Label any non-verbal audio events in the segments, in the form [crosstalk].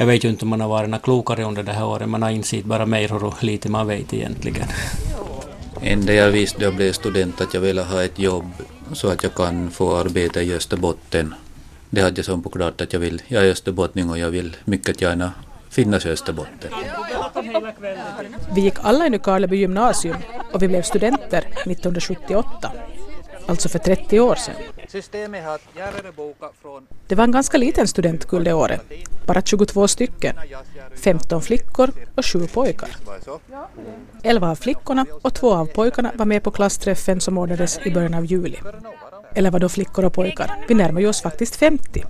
Jag vet ju inte om man har varit något klokare under det här året. Man har insett bara mer hur lite man vet egentligen. Enda jag visste då jag blev student att jag ville ha ett jobb så att jag kan få arbeta i Österbotten. Det hade jag som på klart att jag vill. Jag är österbottning och jag vill mycket gärna finnas i Österbotten. Vi gick alla i Nykarleby gymnasium och vi blev studenter 1978, alltså för 30 år sedan. Det var en ganska liten studentkull det året, bara 22 stycken, 15 flickor och 7 pojkar. 11 av flickorna och två av pojkarna var med på klassträffen som ordnades i början av juli. Eller var då flickor och pojkar? Vi närmar oss faktiskt 50.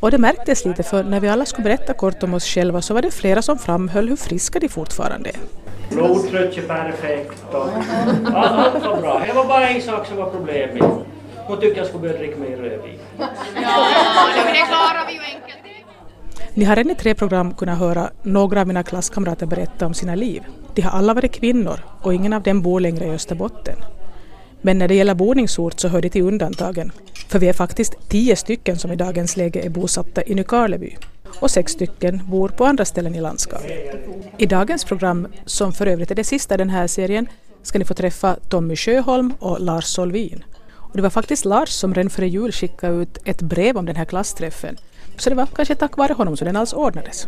Och det märktes lite för när vi alla skulle berätta kort om oss själva så var det flera som framhöll hur friska de fortfarande är. Blodtryck är perfekt och allt var bra. Det var bara en sak som var problemet. Hon tyckte jag skulle börja dricka mer rödvin. Ja, det klarar vi ju enkelt. Ni har redan i tre program kunnat höra några av mina klasskamrater berätta om sina liv. De har alla varit kvinnor och ingen av dem bor längre i Österbotten. Men när det gäller boningsort så hör det till undantagen. För vi är faktiskt tio stycken som i dagens läge är bosatta i Nykarleby och sex stycken bor på andra ställen i landskapet. I dagens program, som för övrigt är det sista i den här serien, ska ni få träffa Tommy Sjöholm och Lars Solvin. Och det var faktiskt Lars som redan före jul skickade ut ett brev om den här klassträffen. Så det var kanske tack vare honom som den alls ordnades.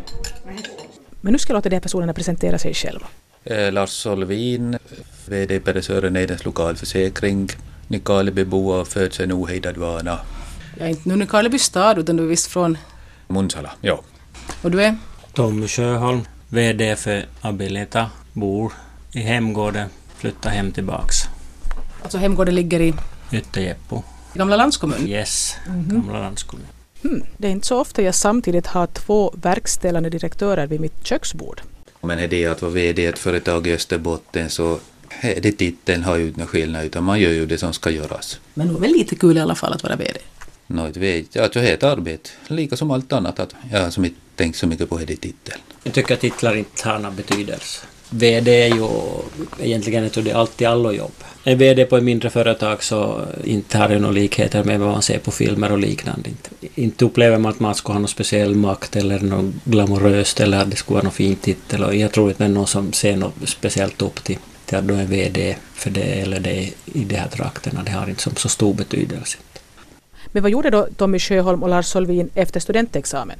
Men nu ska jag låta de här personerna presentera sig själva. Eh, Lars Solvin, VD på Sören Eidens lokalförsäkring, Nykarlebybo och föds en ohejdad vana. Jag är inte nu Nykarleby stad utan du är visst från... Munsala, ja. Och du är? Tommy Sjöholm, VD för Abilita, bor i Hemgården, flyttar hem tillbaks. Alltså hemgården ligger i Ytterjeppo. gamla landskommun? Yes, gamla landskommun. Hmm. Det är inte så ofta jag samtidigt har två verkställande direktörer vid mitt köksbord. Men är det att vara VD i ett företag i Österbotten så är det titeln har ju inte någon skillnad utan man gör ju det som ska göras. Men det är väl lite kul i alla fall att vara VD? Nå, vet jag. Att jag ett arbete, lika som allt annat. Att jag har som inte tänkt så mycket på det titeln. Jag tycker att titlar inte har någon betydelse. VD är ju egentligen ett allt i allo jobb. Är VD på ett mindre företag så inte har det några likheter med vad man ser på filmer och liknande. Inte, inte upplever man att man ska ha någon speciell makt eller något glamoröst eller att det skulle vara någon fin titel. Och jag tror inte det är någon som ser något speciellt upp till, till att du är VD för det eller det i de här trakterna. Det har inte som så stor betydelse. Men vad gjorde då Tommy Sjöholm och Lars Solvin efter studentexamen?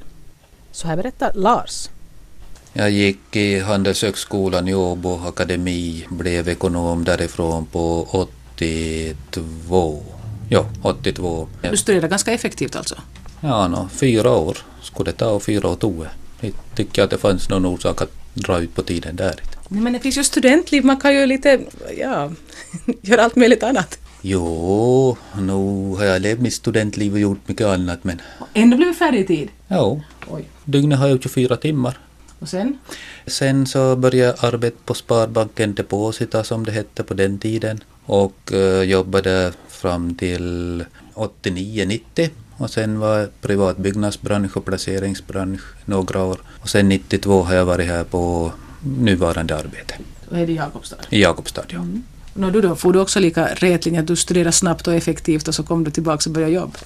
Så här berättar Lars. Jag gick i Handelshögskolan i Åbo akademi, blev ekonom därifrån på 82. Ja, 82. Du studerade ganska effektivt alltså? Ja, no, fyra år skulle det ta och fyra år tog det. Jag tycker att det fanns någon orsak att dra ut på tiden där. Nej, men det finns ju studentliv, man kan ju lite, ja, [laughs] göra allt möjligt annat. Jo, nu har jag levt mitt studentliv och gjort mycket annat men Ändå blev vi färdig i tid. ja, Oj. dygnet har jag 24 timmar. Och sen? Sen så började jag arbeta på Sparbanken Deposita som det hette på den tiden och eh, jobbade fram till 89-90 och sen var jag privat byggnadsbransch och placeringsbransch några år och sen 92 har jag varit här på nuvarande arbete Vad är det Jakobstad? i Jakobstad. Ja. Nå du då, får du också lika rätlinje att du studerar snabbt och effektivt och så kom du tillbaka och började jobba?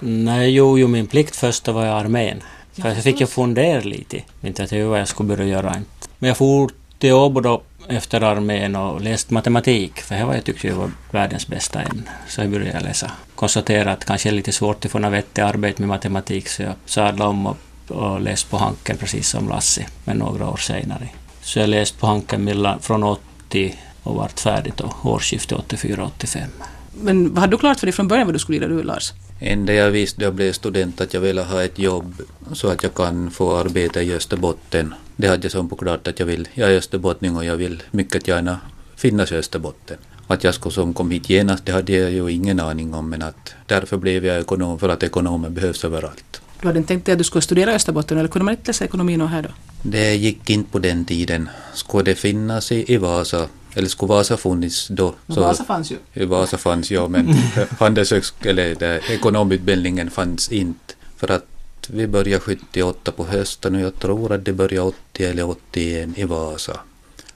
Nej, jo, jo, min plikt först var i armén. För jag fick ju fundera lite. Inte att jag vad jag skulle börja göra. Inte. Men jag for till Åbo då efter armén och läste matematik. För det var jag tyckte jag var världens bästa ämne. Så jag började läsa. Konstaterade att kanske är lite svårt att få något vettigt arbete med matematik. Så jag sadlade om och, och läste på Hanken precis som Lassi. Men några år senare. Så jag läste på Hanken mellan, från 80 och vart färdigt då, årsskiftet 84-85. Men vad hade du klart för dig från början vad du skulle göra du Lars? Enda jag visste då jag blev student att jag ville ha ett jobb så att jag kan få arbeta i Österbotten. Det hade jag som på klart att jag vill. Jag är österbottning och jag vill mycket gärna finnas i Österbotten. Att jag skulle som kom hit genast det hade jag ju ingen aning om men att därför blev jag ekonom för att ekonomer behövs överallt. Du hade inte tänkt dig att du skulle studera i Österbotten eller kunde man inte läsa ekonomi här då? Det gick inte på den tiden. Skulle det finnas i, i Vasa eller skulle Vasa funnits då Men Vasa fanns ju. Vasa fanns ja, men [laughs] handelshögsk- eller där, ekonomutbildningen fanns inte. För att vi började 78 på hösten och jag tror att det började 80 eller 81 i Vasa.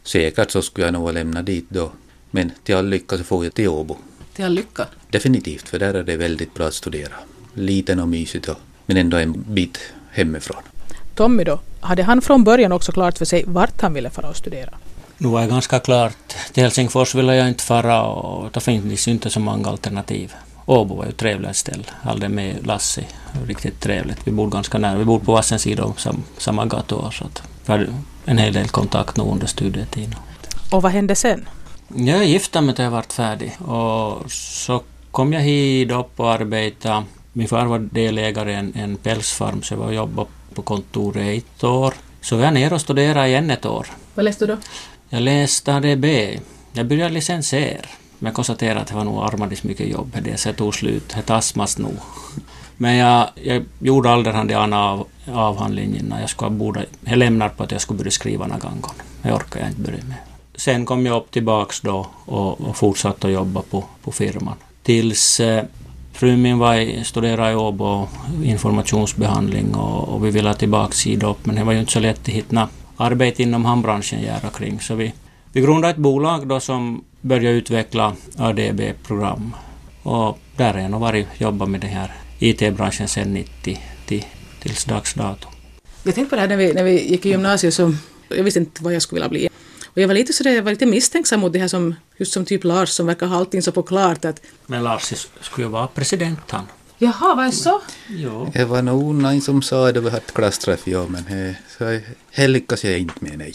Säkert så skulle jag nog ha lämnat dit då. Men till all lycka så får jag till Åbo. Till all lycka. Definitivt, för där är det väldigt bra att studera. Liten och mysigt och, men ändå en bit hemifrån. Tommy då, hade han från början också klart för sig vart han ville fara och studera. Nu var det ganska klart. Till Helsingfors ville jag inte fara och då finns inte så många alternativ. Åbo var ju ett trevligt ställe. Hade med Lassi. Riktigt trevligt. Vi bodde ganska nära. Vi bodde på varsin sida om sam, samma gata. Så att vi hade en hel del kontakt nu under studietiden. Och vad hände sen? Jag gifte mig när jag var färdig. Och så kom jag hit upp och arbetade. Min far var delägare i en, en pälsfarm så jag var och jobbade på kontoret i ett år. Så var jag ner och studerade igen ett år. Vad läste du då? Jag läste ADB. Jag började licensiera. Men jag konstaterade att det var nog armadis mycket jobb. Det så tog slut. Det tasmas nog. Men jag, jag gjorde aldrig den av, avhandlingen. Jag, skulle borde, jag lämnade på att jag skulle börja skriva någon gång. Det orkade jag inte börja med. Sen kom jag upp tillbaks då och, och fortsatte att jobba på, på firman. Tills eh, frun min var i, studerade i Åbo informationsbehandling och, och vi ville ha tillbaka sida upp men det var ju inte så lätt att hitta arbete inom hamnbranschen gärna kring. Så vi, vi grundade ett bolag då som började utveckla ADB-program. Och där har jag nog varit jobbat med den här IT-branschen sedan 90 till, tills dags dato. Jag tänkte på det här när vi, när vi gick i gymnasiet så jag visste inte vad jag skulle vilja bli. Och jag var lite sådär, jag var lite misstänksam mot det här som, just som typ Lars som verkar ha allting så på klart att... Men Lars skulle ju vara president han. Jaha, var det så? Det var nog någon som sa det, vi hade klassträff, ja, men det, så, det lyckas jag inte med, nej.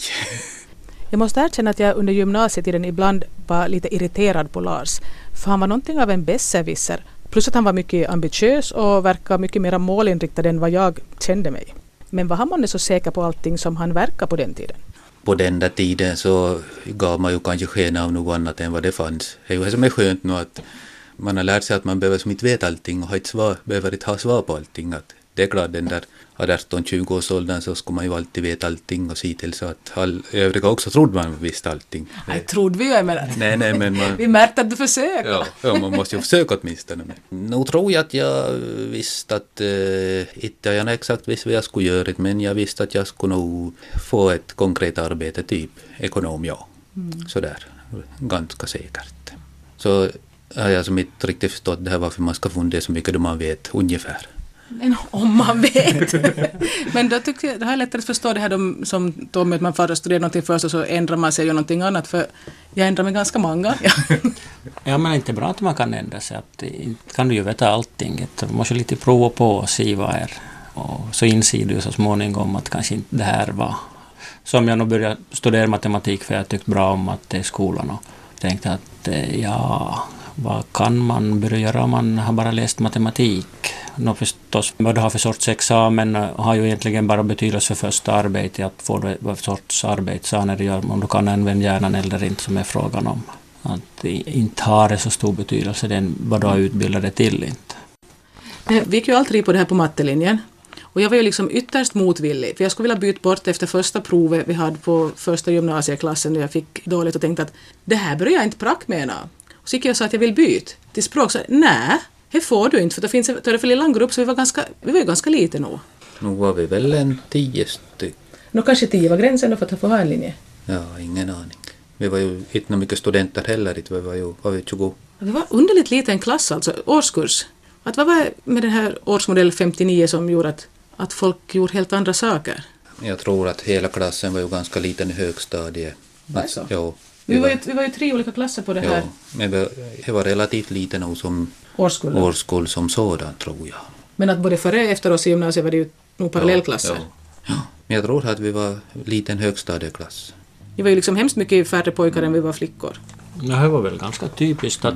Jag måste erkänna att jag under gymnasietiden ibland var lite irriterad på Lars. För han var någonting av en besserwisser. Plus att han var mycket ambitiös och verkar mycket mer målinriktad än vad jag kände mig. Men var han månne så säker på allting som han verkar på den tiden? På den där tiden så gav man ju kanske sken av något annat än vad det fanns. Det är ju det som är skönt nu att man har lärt sig att man behöver som inte veta allting och har inte svar, behöver inte ha svar på allting. Att det är klart den där 18-20 års åldern så skulle man ju alltid veta allting och se till så att all, övriga också trodde man visste allting. Nej, trodde vi ju emellertid. Nej, nej, men man, [laughs] Vi märkte att du försökte. ja, ja, man måste ju försöka åtminstone. Men nog tror jag att jag visste att, äh, inte jag exakt visste vad jag skulle göra, men jag visste att jag skulle nog få ett konkret arbete, typ ekonom, ja. Mm. Sådär, ganska säkert. Så har jag som inte riktigt förstått det här varför man ska fundera så mycket då man vet ungefär. Men om man vet. [laughs] Men då, tycker jag, då har jag lättare att förstå det här de, som Tommy, att man får studera någonting först och så ändrar man sig och någonting annat. För jag ändrar mig ganska många. [laughs] Ja. men inte bra att man kan ändra sig. Att, inte kan du ju veta allting. Du måste lite prova på och se vad är. Och så inser du så småningom att kanske inte det här var... Som jag nog började studera matematik för jag tyckte bra om att det är skolan och tänkte att eh, ja, vad kan man börja göra om man har bara läst matematik? Nå förstås, vad du har för sorts examen har ju egentligen bara betydelse för första arbetet, att få vad för sorts arbete när du gör, om du kan använda hjärnan eller inte, som är frågan om. Att inte har det så stor betydelse, den, vad du har utbildat dig till inte. Eh, vi gick ju alltid på det här på mattelinjen. Och jag var ju liksom ytterst motvillig, för jag skulle vilja byta bort efter första provet vi hade på första gymnasieklassen, när jag fick dåligt och tänkte att det här börjar jag inte prack med. Och så gick jag och sa att jag vill byta till språk, så nej, det får du inte för det finns det för liten grupp så vi var ganska, vi var ju ganska lite nog. Nu var vi väl en tio stycken. Nå kanske tio var gränsen då för att få ha en linje? Ja, ingen aning. Vi var ju inte mycket studenter heller, vi var ju var vi 20. Vi var underligt liten klass alltså, årskurs. Att vad var det med den här årsmodell 59 som gjorde att, att folk gjorde helt andra saker? Jag tror att hela klassen var ju ganska liten i högstadiet. Alltså, jo, vi, var ju, vi var ju tre olika klasser på det här. Ja, men det var relativt lite nog som årskull. årskull som sådan, tror jag. Men att både före och efter oss i gymnasiet var det ju nog parallellklasser. Ja, ja. Men jag tror att vi var liten högstadieklass. Det var ju liksom hemskt mycket färre pojkar än vi var flickor. Ja, det var väl ganska typiskt att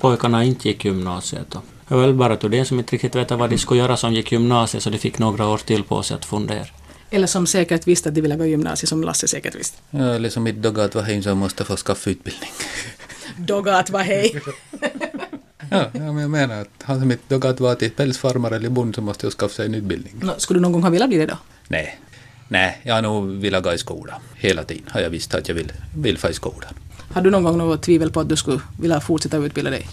pojkarna inte gick gymnasiet. Det var väl bara det som inte riktigt vet vad de skulle göra som gick gymnasiet så de fick några år till på sig att fundera. Eller som säkert visste att de ville gå gymnasiet, som Lasse säkert visste. Ja, eller som inte dogat var hej som måste få skaffa utbildning. [laughs] dogat var hej. [laughs] ja, ja, men jag menar att han som inte dogat var till pälsfarmare eller bond så måste ju skaffa sig en utbildning. No, skulle du någon gång ha velat bli det då? Nej. Nej, jag har nog velat gå i skolan. Hela tiden har jag visst att jag vill, vill få i skolan. Har du någon gång något tvivel på att du skulle vilja fortsätta utbilda dig?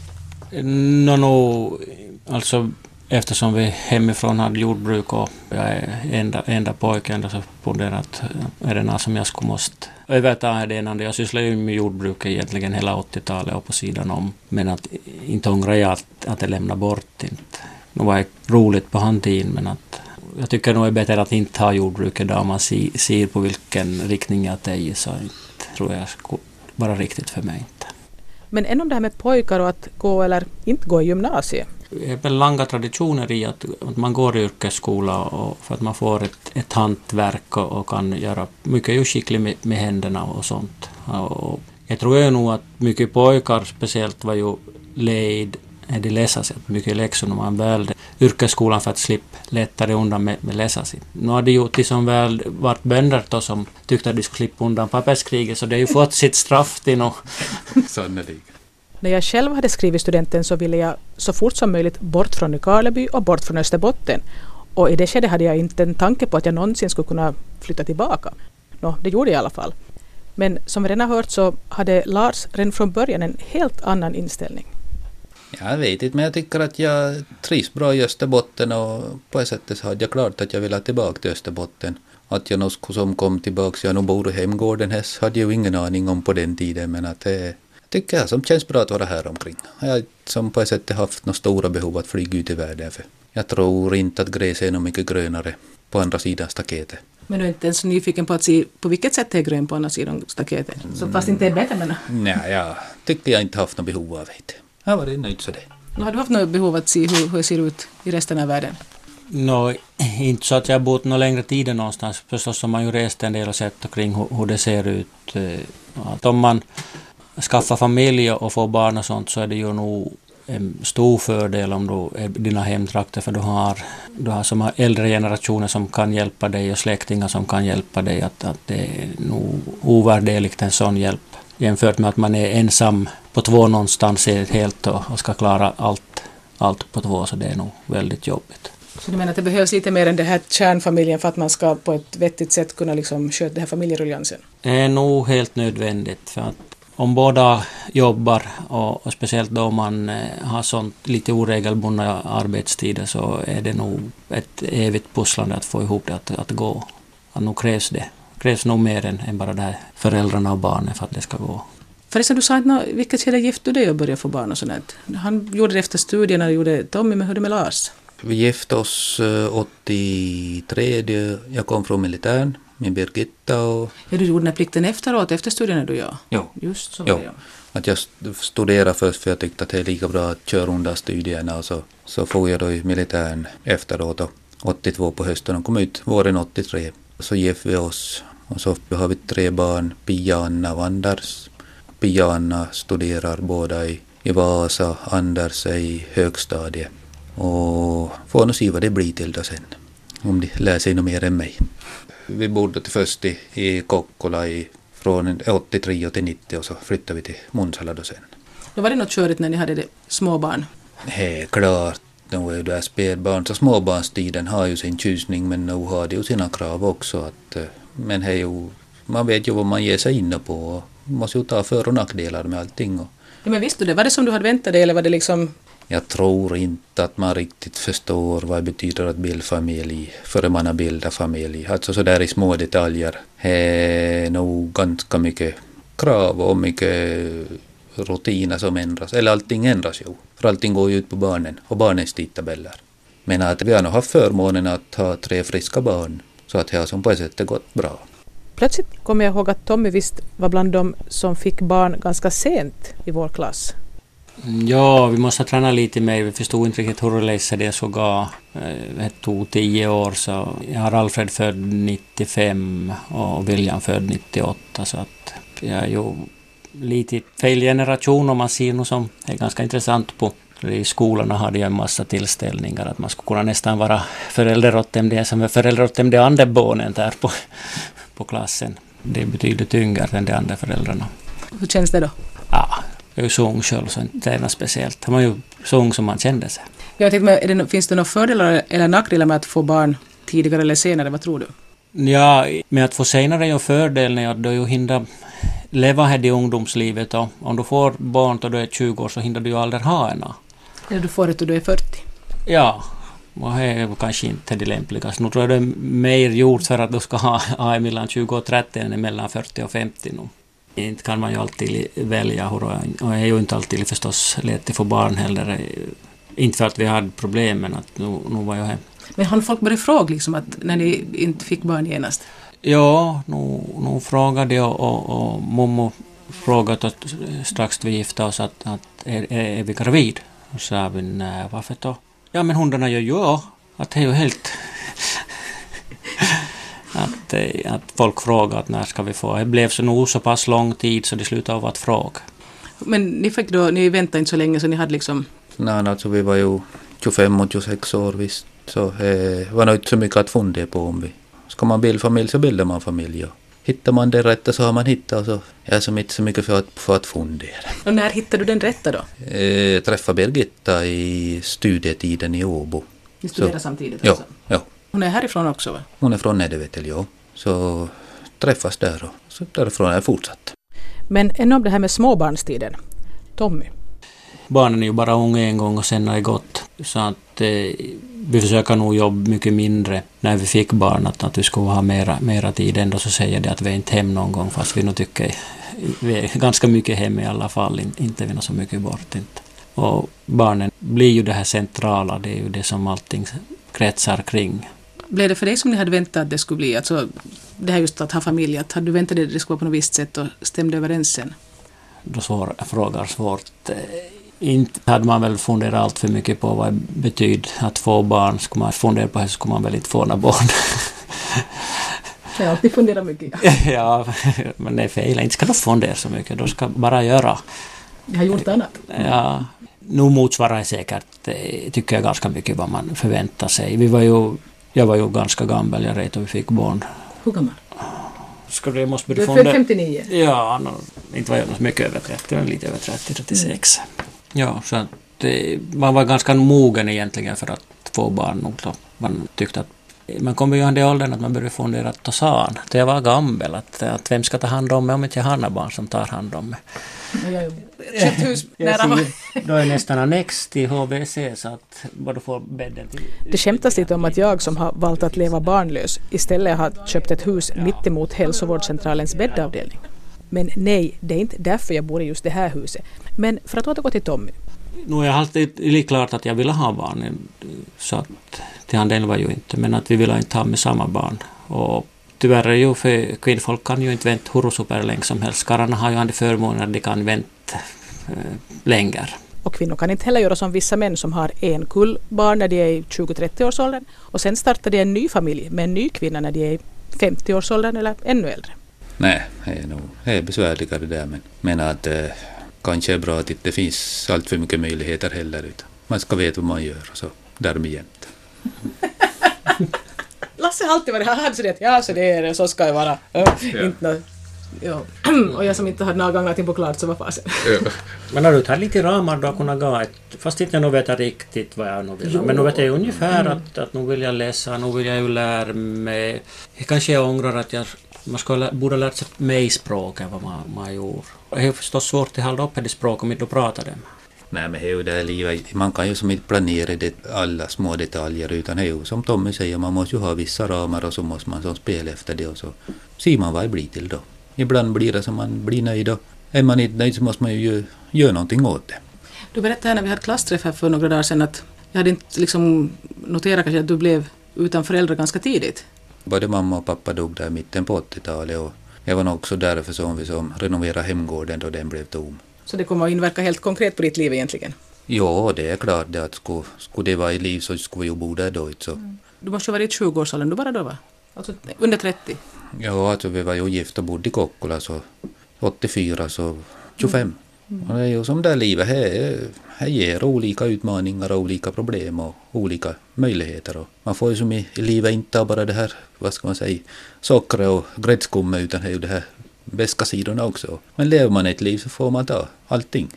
Nå, no, alltså eftersom vi hemifrån hade jordbruk och jag är enda, enda pojken så funderade att är det något som jag skulle måste överta det innan. Jag sysslade ju med jordbruk egentligen hela 80-talet och på sidan om. Men att inte ångrar jag att, att jag lämnade bort inte. Det var roligt på handtiden men att jag tycker nog det är bättre att inte ha jordbruk idag om man ser, ser på vilken riktning jag är i så inte tror jag skulle vara riktigt för mig. Inte. Men än om det här med pojkar och att gå eller inte gå i gymnasiet. Det är väl långa traditioner i att, att man går i yrkesskola och för att man får ett, ett hantverk och, och kan göra mycket skickligt skicklig med, med händerna och sånt. Och jag tror ju nog att mycket pojkar speciellt var ju lejd de läsa sig mycket läxor när man valde yrkesskolan för att slippa lättare undan med, med läsa sig. Nu har det ju till som väl varit bönder då som tyckte att de skulle slippa undan papperskriget så de har ju fått sitt straff till något. [laughs] Sannolikt. När jag själv hade skrivit studenten så ville jag så fort som möjligt bort från Nykarleby och bort från Österbotten. Och i det skedet hade jag inte en tanke på att jag någonsin skulle kunna flytta tillbaka. Nå, det gjorde jag i alla fall. Men som vi redan hört så hade Lars redan från början en helt annan inställning. Jag vet inte, men jag tycker att jag trivs bra i Österbotten och på ett sätt så hade jag klart att jag ville tillbaka till Österbotten. Att jag nog som kom tillbaka, jag nog bor i hemgården här, hade jag ju ingen aning om på den tiden, men att det tycker jag som känns bra att vara här omkring. Jag har som på ett sätt haft några stora behov att flyga ut i världen för jag tror inte att gräset är något mycket grönare på andra sidan staketet. Men du är inte ens nyfiken på att se på vilket sätt det är grönt på andra sidan staketet? Så fast inte är bättre menar Nej, jag tycker jag inte haft något behov av det. Jag har varit nöjd så det. Har du haft något behov av att se hur, hur det ser ut i resten av världen? No, inte så att jag har bott någon längre tid någonstans. Förstås har man ju rest en del och sett omkring hur, hur det ser ut. Att om man skaffar familj och får barn och sånt så är det ju nog en stor fördel om du är dina hemtrakter för du har, du har som äldre generationer som kan hjälpa dig och släktingar som kan hjälpa dig. Att, att det är nog ovärderligt en sån hjälp jämfört med att man är ensam på två någonstans helt och, och ska klara allt, allt på två så det är nog väldigt jobbigt. Så du menar att det behövs lite mer än det här kärnfamiljen för att man ska på ett vettigt sätt kunna liksom sköta den här familjeruljansen? Det är nog helt nödvändigt för att om båda jobbar och, och speciellt då man eh, har sånt lite oregelbundna arbetstider så är det nog ett evigt pusslande att få ihop det att, att gå. Att nog krävs det. krävs nog mer än, än bara det här föräldrarna och barnen för att det ska gå. Förresten, du sa inte vilket skede gifte du dig och började få barn och sånt. Han gjorde det efter studierna, gjorde Tommy, men hur är det med Lars? Vi gifte oss 83, eh, jag kom från militären med Birgitta och... Ja, du gjorde den här plikten efteråt, efter studierna du ja. Jo. Just så jo. det, ja. Att jag studerade först för jag tyckte att det är lika bra att köra under studierna och så, så får jag då i militären efteråt och 82 på hösten och kom ut våren 83. Så gifte vi oss och så har vi tre barn, Pia, Anna och Anders. Pia och Anna studerar båda i, i Vasa, Anders är i högstadiet. Och får nog se vad det blir till då sen. Om de lär sig något mer än mig. Vi bodde till först i, i Kokkola i, från 83 till 90 och så flyttade vi till Munsala då sen. Då var det något körigt när ni hade det små barn? Helt klart. Nu är ju där spädbarn, så småbarnstiden har ju sin tjusning men nu har det ju sina krav också. Att, eh, men det ju, man vet ju vad man ger sig in på och måste ju ta för och nackdelar med allting. Och Ja, men visste du det? Var det som du hade väntat dig eller var det liksom jag tror inte att man riktigt förstår vad det betyder att bilda familj före man har bildat familj. Alltså sådär i små detaljer. Det är nog ganska mycket krav och mycket rutiner som ändras. Eller allting ändras ju. För allting går ju ut på barnen och barnens tidtabeller. Men att vi har nog haft förmånen att ha tre friska barn. Så att det har som på ett sätt gått bra. Plötsligt kommer jag ihåg att Tommy visst var bland de som fick barn ganska sent i vår klass. Ja, vi måste träna lite mer. Vi förstod inte riktigt hur läsa det såg ut. Det tog tio år så jag har Alfred född 95 och William född 98 så att jag är ju lite fel generation om man ser något som är ganska intressant på i skolorna hade jag en massa tillställningar att man skulle kunna nästan vara förälder åt dem, det som är förälder åt dem de andra barnen där på, på klassen. Det är betydligt yngre än de andra föräldrarna. Hur känns det då? Ja, jag är ung själv så inte är det något speciellt. Man var ju så ung som man kände sig. Jag tänkte, men det, finns det några fördelar eller nackdelar med att få barn tidigare eller senare? Vad tror du? Ja, med att få senare är ju fördelen att du ju hinner leva här i ungdomslivet och om du får barn då du är 20 år så hinner du ju aldrig ha ena. Eller du får det då du är 40? Ja, och det är kanske inte det lämpligaste. Nu tror jag det är mer gjort för att du ska ha, ha mellan 20 och 30 än mellan 40 och 50 nu. Inte kan man ju alltid välja hur, och det är ju inte alltid förstås lätt att få barn heller. Inte för att vi hade problem, men att nu, nu var ju det Men hann folk börjat fråga liksom att när ni inte fick barn genast? Ja, nu, nu frågade jag och, och mommo frågade att strax vi gifte oss att, att är, är, vi gravid? Och så sa vi nej, varför då? Ja men hundarna gör ju. Att det är ju helt... att, eh, att folk frågar att när ska vi få. Det blev så nog så pass lång tid så det slutade av att fråga. Men ni fick då, ni väntade inte så länge så ni hade liksom... Nej, alltså vi var ju 25 och 26 år visst. Så det var nog inte så mycket att fundera på om vi... Ska man bilda familj så bildar man familj. Och hittar man det rätta så har man hittat och så jag är som inte så mycket för att, för att fundera. Och när hittade du den rätta då? Eh, träffade Birgitta i studietiden i Åbo. Ni studerade samtidigt Ja, alltså? ja. Hon är härifrån också va? Hon är från Nedevetel, ja. Så träffas där och så därifrån har jag fortsatt. Men ännu om det här med småbarnstiden. Tommy. Barnen är ju bara unga en gång och sen har det gått. Så att eh, vi försöker nog jobba mycket mindre när vi fick barn. Att, att vi skulle ha mera, mera tid. Ändå så säger det att vi är inte hem någon gång fast vi nog tycker vi är ganska mycket hem i alla fall. In, inte vi är så mycket bort. Inte. Och barnen blir ju det här centrala. Det är ju det som allting kretsar kring. Blev det för dig som ni hade väntat att det skulle bli? Alltså, det här just att ha familj, att hade du väntat dig att det skulle vara på något visst sätt och stämde överens sen? Då svår, frågar svårt. Eh, Inte hade man väl funderat allt för mycket på vad det betyder att få barn. Skulle man fundera på det så skulle man väl inte få några barn. Jag har alltid funderat mycket. [laughs] ja, men det är fel. Inte ska du fundera så mycket. Du ska bara göra. Jag har gjort annat. Ja, nu motsvarar det säkert, eh, tycker jag, ganska mycket vad man förväntar sig. Vi var ju, jag var ju ganska gammal, jag vet, och vi fick barn. Hur gammal? Du, jag måste Du född fundera. 59. Ja, no, inte var jag så mycket över 30, men lite över 30, 36. Ja, så att man var ganska mogen egentligen för att få barn nog. Man tyckte att man kommer ju i den åldern att man börjar fundera att ta san. Då jag var gammal, att, att vem ska ta hand om mig om inte jag har barn som tar hand om mig. [laughs] Då är nästan annex till HVC så att bara får bädden till... Det skämtas lite om att jag som har valt att leva barnlös istället har köpt ett hus mitt emot hälsovårdscentralens bäddavdelning. Men nej, det är inte därför jag bor i just det här huset. Men för att återgå till Tommy. Nu är jag alltid klart att jag ville ha barn. Så att till han del var ju inte, men att vi ville inte ha med samma barn. Och tyvärr är ju för kvinnfolk kan ju inte vänta hur super länge som helst. Karlarna har ju andra förmåner att de kan vänta eh, längre. Och kvinnor kan inte heller göra som vissa män som har en kull barn när de är i 20-30 års åldern och sen startar de en ny familj med en ny kvinna när de är i 50 års åldern eller ännu äldre. Nej, det är nog det är besvärligare det där men menar att det kanske är bra att det inte finns allt för mycket möjligheter heller utan man ska veta vad man gör och så därmed jämt. [laughs] Lasse har alltid varit här, så det, ja så det är det, så ska det vara. Ja, Inte ja. [clears throat] Och jag som inte hade några gånger in på klart så var fasen. [laughs] Men har du tagit lite ramar då kunnat gå ett, fast inte jag nog vet riktigt vad jag nu vill. Men nu vet jag ungefär att, att nu vill jag läsa, nu vill jag ju lära mig. Kanske jag ångrar att jag man skulle, borde ha lärt sig mig språket vad man, man gjorde. Det är ju förstås svårt att hålla uppe det språk om inte du pratar det. Nej men det är ju det här livet, man kan ju som inte planera det, alla små detaljer utan det är ju som Tommy säger, man måste ju ha vissa ramar och så måste man som spela efter det och så ser man vad det blir till då. Ibland blir det som man blir nöjd och är man inte nöjd så måste man ju gö- göra någonting åt det. Du berättade här när vi hade klassträff här för några dagar sedan att jag hade inte liksom noterat kanske att du blev utan föräldrar ganska tidigt. Både mamma och pappa dog där i mitten på 80-talet och det var nog också därför som vi som renoverade hemgården då den blev tom. Så det kommer att inverka helt konkret på ditt liv egentligen. Ja, det är klart det att skulle, skulle det vara i liv så skulle vi ju bo där då så. Du måste ha varit i 20-årsåldern, du bara då va? Alltså under 30. Ja, alltså vi var ju gifta och bodde i Kokkola så 84 så 25. Och det är ju som det här livet, det, det ger olika utmaningar och olika problem och olika möjligheter. Och man får ju som i, i livet inte bara det här, vad ska man säga, sockret och gräddskummet utan det är ju det här beska sidorna också. Men lever man ett liv så får man ta allting.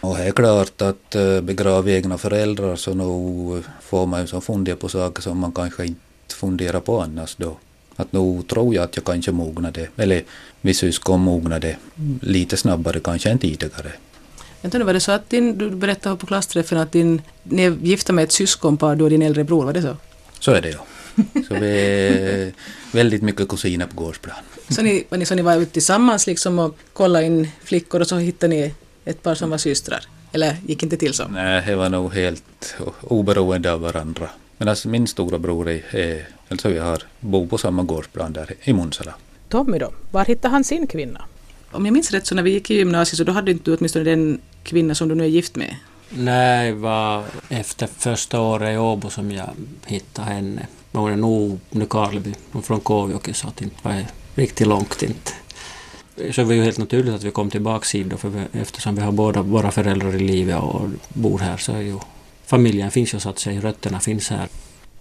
Och det är klart att eh, begrava egna föräldrar så nog får man ju som fundera på saker som man kanske inte funderar på annars då. Att nog tror jag att jag kanske mognade, eller vi syskon mognade lite snabbare kanske än tidigare. Vänta nu, var det så att din, du berättade på klassträffen att din, ni gifta med ett syskonpar, du och din äldre bror, var det så? Så är det ja. Så vi är väldigt mycket kusiner på gårdsplan. Så ni, så ni var ute tillsammans liksom och kollade in flickor och så hittade ni ett par som var systrar? Eller gick inte till så? Nej, det var nog helt oberoende av varandra. Medan min stora bror är, är alltså vi har bor på samma gårdsplan där i Munsala. Tommy då, var hittade han sin kvinna? Om jag minns rätt så när vi gick i gymnasiet så då hade inte du åtminstone den kvinna som du nu är gift med. Nej, det var efter första året i Åbo som jag hittade henne. Hon är nog hon är från Kåvjoki så att det inte var riktigt långt inte. Så det var ju helt naturligt att vi kom tillbaka hit då, för vi, eftersom vi har båda våra föräldrar i livet och bor här så är ju familjen finns ju så att säga, rötterna finns här.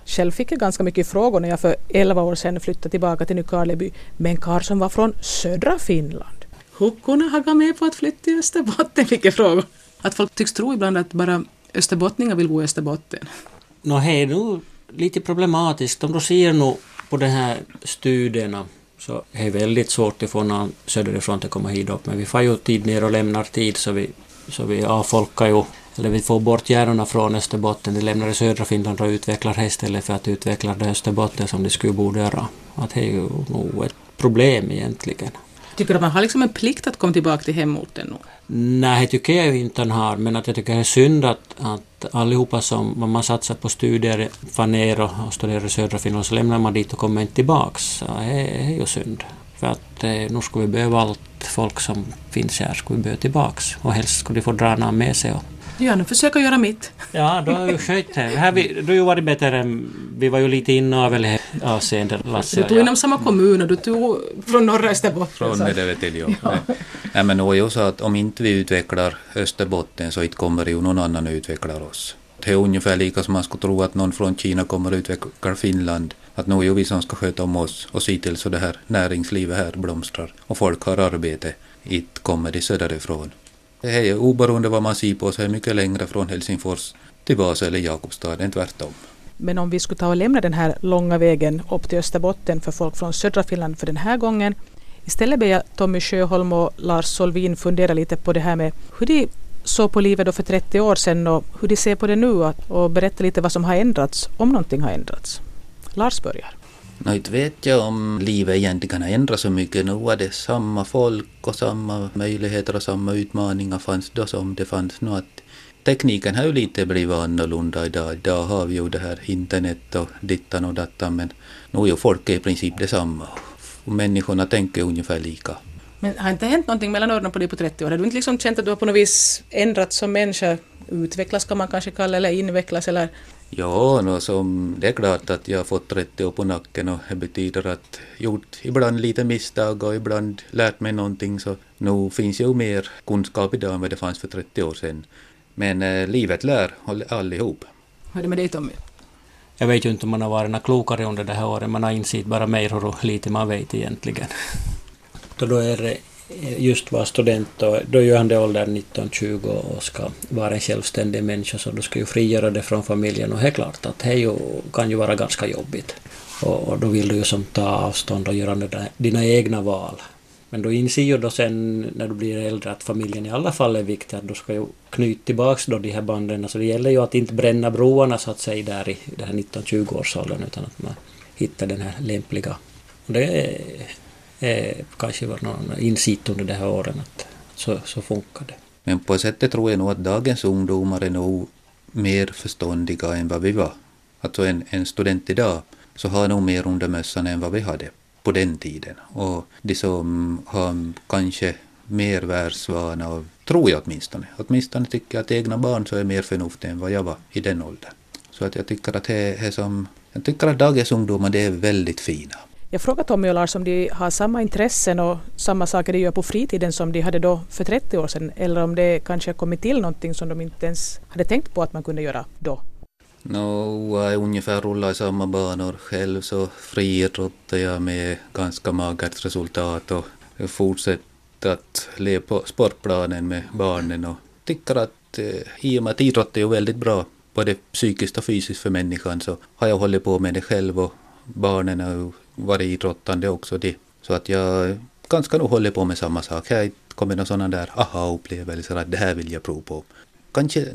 Själv fick jag ganska mycket frågor när jag för 11 år sedan flyttade tillbaka till Nykarleby med en karl som var från södra Finland. Hur kunde han gå med på att flytta till Österbotten? Fick jag frågor. Att folk tycks tro ibland att bara österbottningar vill bo i Österbotten. Nå, det är nog lite problematiskt. Om du ser nu på de här studierna så är det väldigt svårt att få någon söderifrån att komma hit upp. Men vi får ju tid ner och lämnar tid så vi, så vi avfolkar ju, eller vi får bort hjärnorna från Österbotten. De lämnar i södra Finland och utvecklar det istället för att utveckla det Österbotten som de skulle borde göra. Att det är ju nog ett problem egentligen. Tycker du att man har liksom en plikt att komma tillbaka till hemorten nu? Nej, det tycker jag inte han har, men att jag tycker det är synd att, att allihopa som man satsar på studier far ner och, och studerar i södra Finland så lämnar man dit och kommer inte tillbaks. Så det är, ju synd. För att eh, nu skulle vi behöva allt folk som finns här, skulle vi behöva tillbaks. Och helst skulle de få dra någon med sig. Och, Ja, nu försöker jag göra mitt. Ja, då har ju skött det. Här vi, du har ju varit bättre än... Vi var ju lite inavel i avseende, Lasse Du och tog jag. inom samma kommun och du tog från norra Österbotten. Från till jo. Nej. Nej, men är ju så att om inte vi utvecklar Österbotten så inte kommer ju någon annan att utveckla oss. Det är ungefär lika som man skulle tro att någon från Kina kommer att utveckla Finland. Att nu är ju vi som ska sköta om oss och se till så det här näringslivet här blomstrar och folk har arbete. Inte kommer de söderifrån. Det är oberoende vad man ser på så är det mycket längre från Helsingfors till Vasa eller Jakobstad än tvärtom. Men om vi skulle ta och lämna den här långa vägen upp till Österbotten för folk från södra Finland för den här gången. Istället ber jag Tommy Sjöholm och Lars Solvin fundera lite på det här med hur de såg på livet då för 30 år sedan och hur de ser på det nu och berätta lite vad som har ändrats, om någonting har ändrats. Lars börjar. Nå, inte vet jag om livet egentligen har ändrats så mycket. Nu var det samma folk och samma möjligheter och samma utmaningar fanns då som det fanns nu. Att tekniken har ju lite blivit annorlunda idag. Idag har vi ju det här internet och dittan och dattan men nu är ju folk i princip detsamma. Och människorna tänker ungefär lika. Men har inte hänt någonting mellan öronen på dig på 30 år? Har du inte liksom känt att du har på något vis ändrats som människa? Utvecklas kan man kanske kalla eller invecklas eller? Ja, no, som, det är klart att jag har fått 30 år på nacken och det betyder att gjort ibland lite misstag och ibland lärt mig någonting så nu finns ju mer kunskap idag än vad det fanns för 30 år sedan. Men eh, livet lär all- allihop. Hur är det med dig Tommy? Jag vet ju inte om man har varit klokare under det här året. Man har insett bara mer hur lite man vet egentligen. Då är det just vara student och då är han det åldern 19-20 och ska vara en självständig människa så du ska ju frigöra det från familjen och det är klart att det ju, kan ju vara ganska jobbigt. Och, och då vill du ju som ta avstånd och göra dina, dina egna val. Men du inser ju då sen när du blir äldre att familjen i alla fall är viktig, att du ska ju knyta tillbaks då de här banden. Så det gäller ju att inte bränna broarna så att säga där i den här 19-20 årsåldern utan att man hittar den här lämpliga. Och det är, eh, kanske var någon insikt under de här åren att så, så funkar det. Men på sättet tror jag nog att dagens ungdomar är nog mer förståndiga än vad vi var. Alltså en, en student idag så har nog mer under mössan än vad vi hade på den tiden. Och de som har kanske mer världsvana, tror jag åtminstone, åtminstone tycker jag att egna barn så är mer förnuftiga än vad jag var i den åldern. Så att jag tycker att det det som, jag tycker att dagens ungdomar det är väldigt fina. Jag frågar Tommy och Lars om de har samma intressen och samma saker de gör på fritiden som de hade då för 30 år sedan eller om det kanske har kommit till någonting som de inte ens hade tänkt på att man kunde göra då. Nå, jag är ungefär rullar i samma banor. Själv så friidrottar jag med ganska magert resultat och fortsätter att leva på sportplanen med barnen och tycker att eh, i och med att idrott är ju väldigt bra både psykiskt och fysiskt för människan så har jag hållit på med det själv och barnen har ju varit idrottande också det. Så att jag ganska nog håller på med samma sak. Här kommer några någon sådana där aha-upplevelser att det här vill jag prova på. Kanske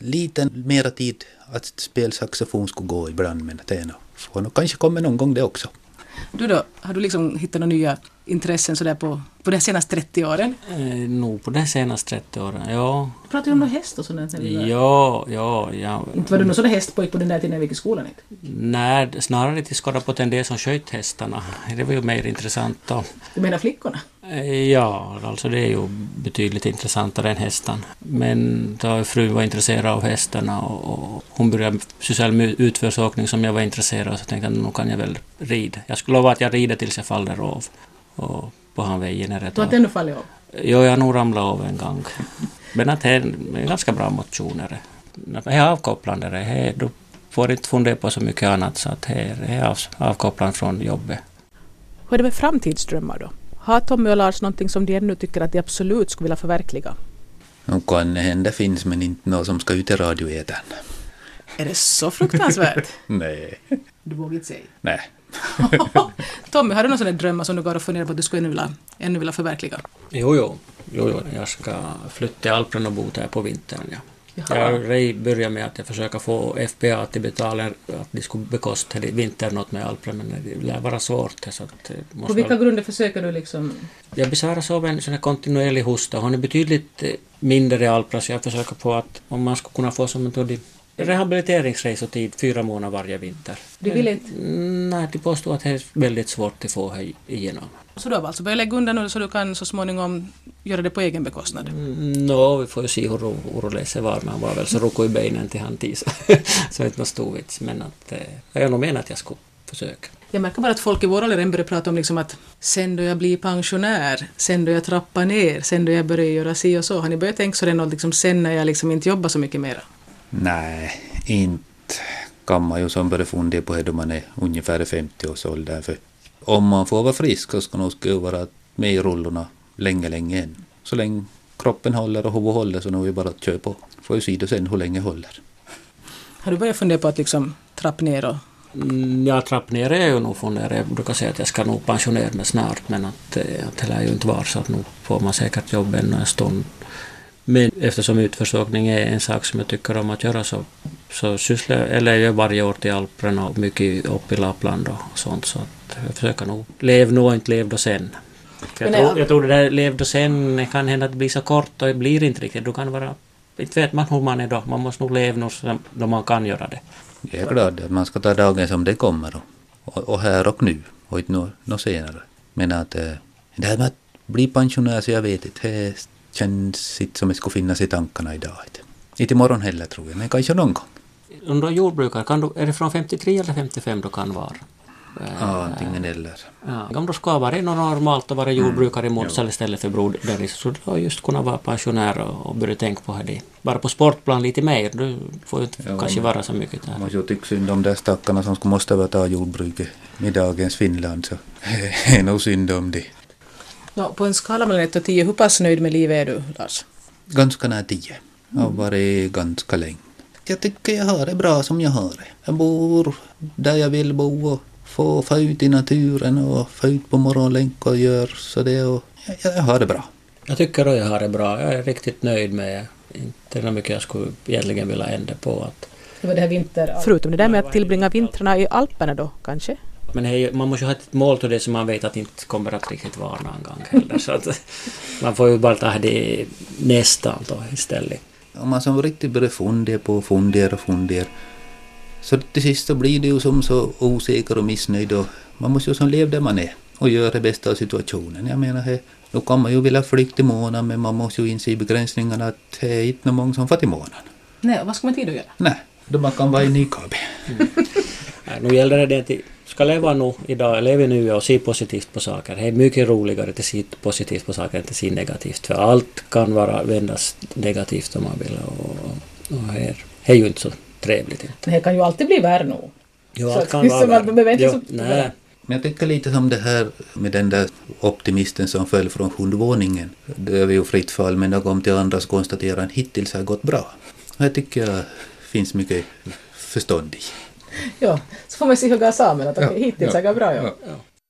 lite mera tid att spela saxofon skulle gå ibland men det är nog, kanske kommer någon gång det också. Du då, har du liksom hittat några nya intressen sådär på, på de senaste 30 åren? Eh, nog på de senaste 30 åren, ja. Pratade du om någon häst och sånt? var- Ja, ja, ja. Inte var du någon sån där hästpojk på den där tiden när vi gick i skolan? Inte? Nej, snarare till skada på den del som sköt hästarna. Det var ju mer intressant då. Du menar flickorna? Eh, Ja, alltså det är ju betydligt intressantare än hästarna. Men då frun var intresserad av hästarna och, och hon började syssla med utförsåkning som jag var intresserad av så tänkte jag nu kan jag väl rida. Jag skulle lova att jag rider tills jag faller av. Och på han vägen är det. Du har ännu fallit av? Jo, jag har nog ramlat av en gång. Men att det är en ganska bra motion. det. Det är avkopplande. Det är, du får inte fundera på så mycket annat så att det är- det är av, avkopplande från jobbet. Hur är det med framtidsdrömmar då? Har Tommy och Lars någonting som de ännu tycker att de absolut skulle vilja förverkliga? Och kan hända finns men inte något som ska ut i radioetern. Är det så fruktansvärt? [laughs] Nej. Du vågar inte säga. Nej. [laughs] Tommy, har du några sådana drömmar som du går och funderar på att du skulle ännu vilja, ännu vilja förverkliga? Jo, jo. jo, jo. Jag ska flytta till Alperna och bo där på vintern. Ja. Jaha. Jag började med att jag försöker få FBA att betala att de skulle bekosta vintern något med Alperna, men det lär vara svårt. Så att, På måste vilka väl- grunder försöker du liksom... Jag besväras av en sån här kontinuerlig hosta. Hon är betydligt eh, mindre i Alpra, så jag försöker på att om man skulle kunna få som en toddy rehabiliteringsresotid fyra månader varje vinter. Du vill inte? Mm, Nej, de påstår att det är väldigt svårt att få igenom. Så du har alltså börjat lägga undan nu så du kan så småningom göra det på egen bekostnad? Mm, Nå, vi får ju se hur ro- orolig sig var, men han var väl så ruckig i benen till han tid, [laughs] så det är inte någon stor vits. Men att, eh, jag har nog menat att jag skulle försöka. Jag märker bara att folk i vår ålder börjar prata om liksom att sen då jag blir pensionär, sen då jag trappar ner, sen då jag börjar göra si och så. Har ni börjat tänka så redan liksom sen när jag liksom inte jobbar så mycket mera? Nej, inte kan man ju som börja fundera på det då man är ungefär i 50-årsåldern. För om man får vara frisk så ska man nog vara med i rullorna länge, länge än. Så länge kroppen håller och huvudet håller så nu är det bara att köra på. Får ju se det sen hur länge håller. Har du börjat fundera på att liksom trappa ner och... Mm, Ja, trapp ner är jag ju nog funderar. Jag brukar säga att jag ska nog pensionera mig snart, men att, eh, att det lär ju inte vara så att nu får man säkert jobb ännu en stund. Men eftersom utförsåkning är en sak som jag tycker om att göra så, så sysslar jag, eller jag varje år till Alperna och mycket upp i Lappland och sånt. Så att jag försöker nog leva nu och inte leva då sen. Jag, tror, jag tror det där lev då sen kan hända att det blir så kort och det blir inte riktigt. Du kan vara, inte vet man hur man är då. Man måste nog leva nu så- då man kan göra det. Jag är glad att man ska ta dagen som det kommer och, och, här och nu och inte något nå senare. Men att eh, det här med att bli pensionär så jag vet inte, känns inte som det skulle finnas i tankarna idag. Inte, imorgon heller tror jag, men kanske någon gång. Om du är jordbrukare, kan du, är det från 53 eller 55 du kan vara? Ja, antingen eller. Ja. Om du ska vara något normalt att vara jordbrukare i Månsal istället för brodern så du har just kunnat vara pensionär och, börja tänka på det. Bara på sportplan lite mer, du får ju inte Ja, kanske vara så mycket där. Man måste ju tycka synd om de stackarna som skulle måste ta jordbruket i dagens Finland så det [laughs] är nog synd om det. Nå, på en skala mellan 1 och 10, hur pass nöjd med livet är du, Lars? Ganska nära tio. Jag har varit ganska länge. Jag tycker jag har det bra som jag har det. Jag bor där jag vill bo och får få ut i naturen och få ut på morgonlänk och gör så det och jag, jag har det bra. Jag tycker att jag har det bra. Jag är riktigt nöjd med inte något mycket jag skulle egentligen vilja ändra på. Att, Det var det här vinter... Förutom det där med att tillbringa vintrarna i Alperna då, kanske? Men hej, man måste ju ha ett mål till det som man vet att inte kommer att riktigt vara någon gång heller. Så att, [laughs] man får ju bara ta det nästan då istället. Om man som riktigt börjar fundera på fundera och fundera så till sist så blir det ju som så osäker och missnöjd och man måste ju som leva där man är och göra det bästa av situationen. Jag menar, he, då kan man ju vilja flyga till månen men man måste ju inse begränsningarna att det är inte många som får till månen. Nej, vad ska man tid att göra? Nej, då man kan vara i Nykabi. Nej, [laughs] Nu gäller det att ska leva nu idag, leva nu och se positivt på saker. Det är mycket roligare att se positivt på saker än att se negativt. För allt kan vara vändas negativt om man vill. Och, och här, det är ju inte så trevligt. Inte. Det kan ju alltid bli värre nog. Jo, allt kan [laughs] så vara värre. Jo, så- nej. Men jag tycker lite som det här med den där optimisten som föll från sjunde våningen. Det är ju fritt fall men jag kom till andra så konstaterade att hittills har det gått bra. Jag tycker jag finns mycket förstånd i. Ja, så får man se hur det går okej, Ja, hittills ja, har det gått bra. Ja. Ja.